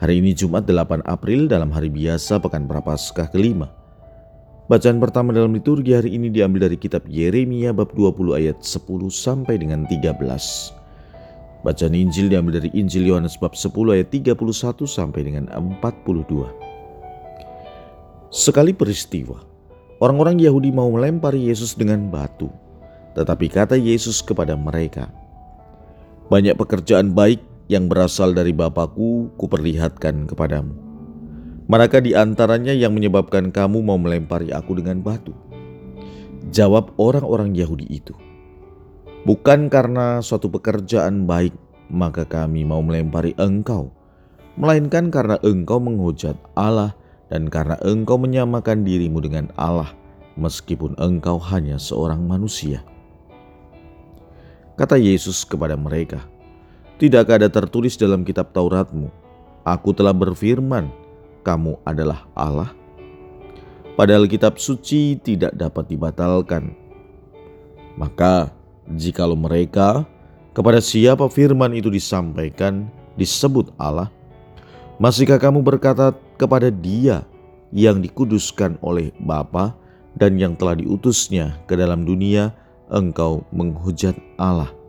Hari ini Jumat 8 April dalam hari biasa Pekan Prapaskah kelima. Bacaan pertama dalam liturgi hari ini diambil dari kitab Yeremia bab 20 ayat 10 sampai dengan 13. Bacaan Injil diambil dari Injil Yohanes bab 10 ayat 31 sampai dengan 42. Sekali peristiwa, orang-orang Yahudi mau melempari Yesus dengan batu, tetapi kata Yesus kepada mereka, "Banyak pekerjaan baik yang berasal dari Bapakku kuperlihatkan kepadamu. Manakah di antaranya yang menyebabkan kamu mau melempari aku dengan batu?" Jawab orang-orang Yahudi itu, "Bukan karena suatu pekerjaan baik maka kami mau melempari engkau, melainkan karena engkau menghujat Allah dan karena engkau menyamakan dirimu dengan Allah, meskipun engkau hanya seorang manusia. Kata Yesus kepada mereka, Tidakkah ada tertulis dalam kitab Tauratmu, Aku telah berfirman, kamu adalah Allah? Padahal kitab suci tidak dapat dibatalkan. Maka, jikalau mereka kepada siapa firman itu disampaikan disebut Allah, Masihkah kamu berkata kepada dia yang dikuduskan oleh Bapa dan yang telah diutusnya ke dalam dunia, engkau menghujat Allah?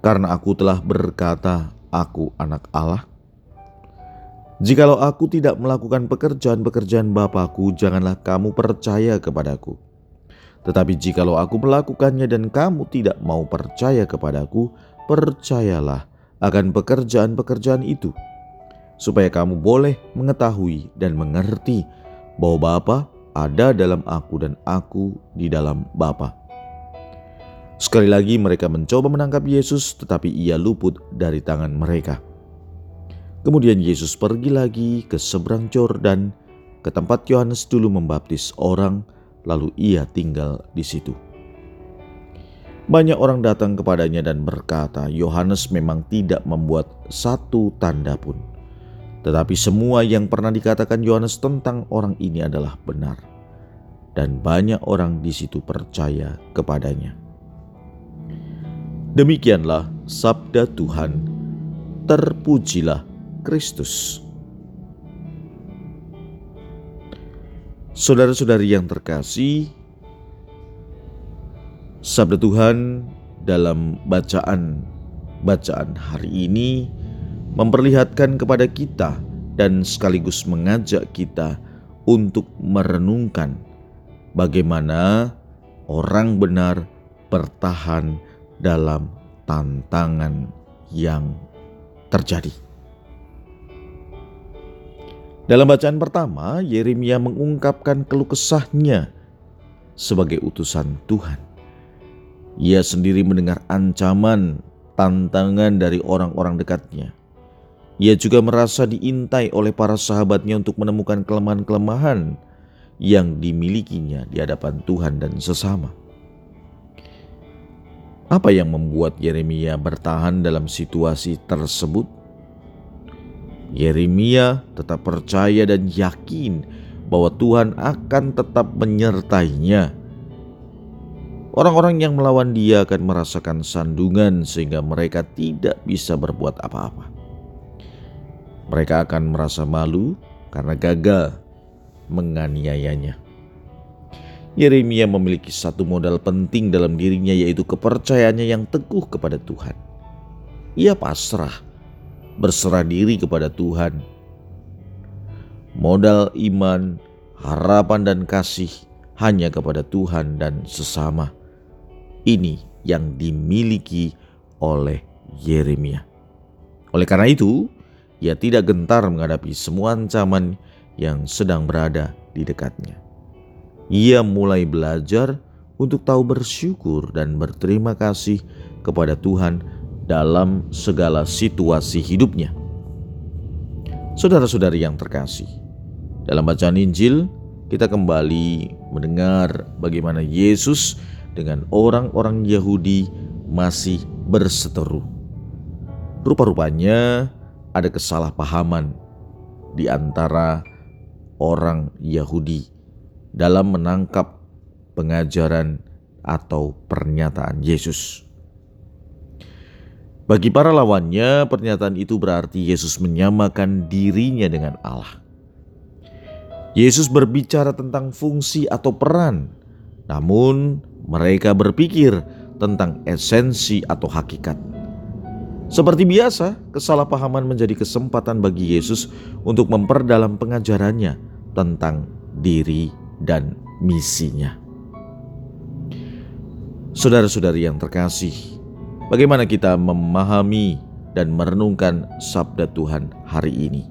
Karena aku telah berkata, aku anak Allah. Jikalau aku tidak melakukan pekerjaan-pekerjaan Bapakku, janganlah kamu percaya kepadaku. Tetapi jikalau aku melakukannya dan kamu tidak mau percaya kepadaku, percayalah akan pekerjaan-pekerjaan itu supaya kamu boleh mengetahui dan mengerti bahwa Bapa ada dalam aku dan aku di dalam Bapa. Sekali lagi mereka mencoba menangkap Yesus tetapi ia luput dari tangan mereka. Kemudian Yesus pergi lagi ke seberang Jordan ke tempat Yohanes dulu membaptis orang lalu ia tinggal di situ. Banyak orang datang kepadanya dan berkata, Yohanes memang tidak membuat satu tanda pun tetapi semua yang pernah dikatakan Yohanes tentang orang ini adalah benar, dan banyak orang di situ percaya kepadanya. Demikianlah sabda Tuhan. Terpujilah Kristus. Saudara-saudari yang terkasih, sabda Tuhan dalam bacaan bacaan hari ini memperlihatkan kepada kita dan sekaligus mengajak kita untuk merenungkan bagaimana orang benar bertahan dalam tantangan yang terjadi. Dalam bacaan pertama, Yeremia mengungkapkan keluh kesahnya sebagai utusan Tuhan. Ia sendiri mendengar ancaman, tantangan dari orang-orang dekatnya ia juga merasa diintai oleh para sahabatnya untuk menemukan kelemahan-kelemahan yang dimilikinya di hadapan Tuhan dan sesama. Apa yang membuat Yeremia bertahan dalam situasi tersebut? Yeremia tetap percaya dan yakin bahwa Tuhan akan tetap menyertainya. Orang-orang yang melawan dia akan merasakan sandungan sehingga mereka tidak bisa berbuat apa-apa. Mereka akan merasa malu karena gagal menganiayanya. Yeremia memiliki satu modal penting dalam dirinya yaitu kepercayaannya yang teguh kepada Tuhan. Ia pasrah, berserah diri kepada Tuhan. Modal iman, harapan dan kasih hanya kepada Tuhan dan sesama. Ini yang dimiliki oleh Yeremia. Oleh karena itu, ia tidak gentar menghadapi semua ancaman yang sedang berada di dekatnya. Ia mulai belajar untuk tahu bersyukur dan berterima kasih kepada Tuhan dalam segala situasi hidupnya. Saudara-saudari yang terkasih, dalam bacaan Injil, kita kembali mendengar bagaimana Yesus dengan orang-orang Yahudi masih berseteru. Rupa-rupanya ada kesalahpahaman di antara orang Yahudi dalam menangkap pengajaran atau pernyataan Yesus. Bagi para lawannya, pernyataan itu berarti Yesus menyamakan dirinya dengan Allah. Yesus berbicara tentang fungsi atau peran, namun mereka berpikir tentang esensi atau hakikat. Seperti biasa, kesalahpahaman menjadi kesempatan bagi Yesus untuk memperdalam pengajarannya tentang diri dan misinya. Saudara-saudari yang terkasih, bagaimana kita memahami dan merenungkan sabda Tuhan hari ini?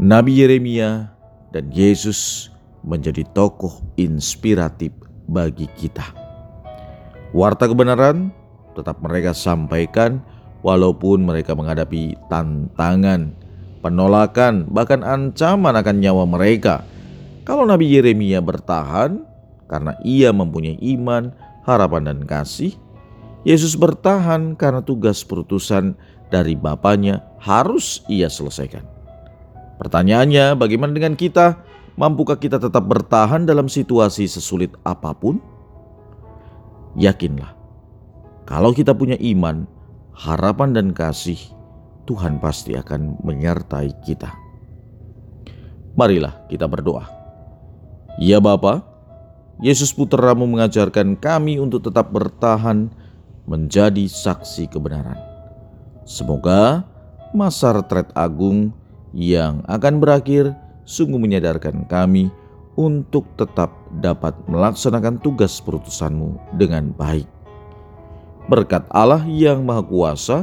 Nabi Yeremia dan Yesus menjadi tokoh inspiratif bagi kita. Warta kebenaran tetap mereka sampaikan walaupun mereka menghadapi tantangan, penolakan, bahkan ancaman akan nyawa mereka. Kalau Nabi Yeremia bertahan karena ia mempunyai iman, harapan, dan kasih, Yesus bertahan karena tugas perutusan dari Bapaknya harus ia selesaikan. Pertanyaannya, bagaimana dengan kita? Mampukah kita tetap bertahan dalam situasi sesulit apa pun? Yakinlah, kalau kita punya iman, harapan dan kasih, Tuhan pasti akan menyertai kita. Marilah kita berdoa. Ya Bapa, Yesus putramu mengajarkan kami untuk tetap bertahan menjadi saksi kebenaran. Semoga masa retret agung yang akan berakhir sungguh menyadarkan kami untuk tetap dapat melaksanakan tugas perutusanmu dengan baik berkat Allah yang Maha Kuasa,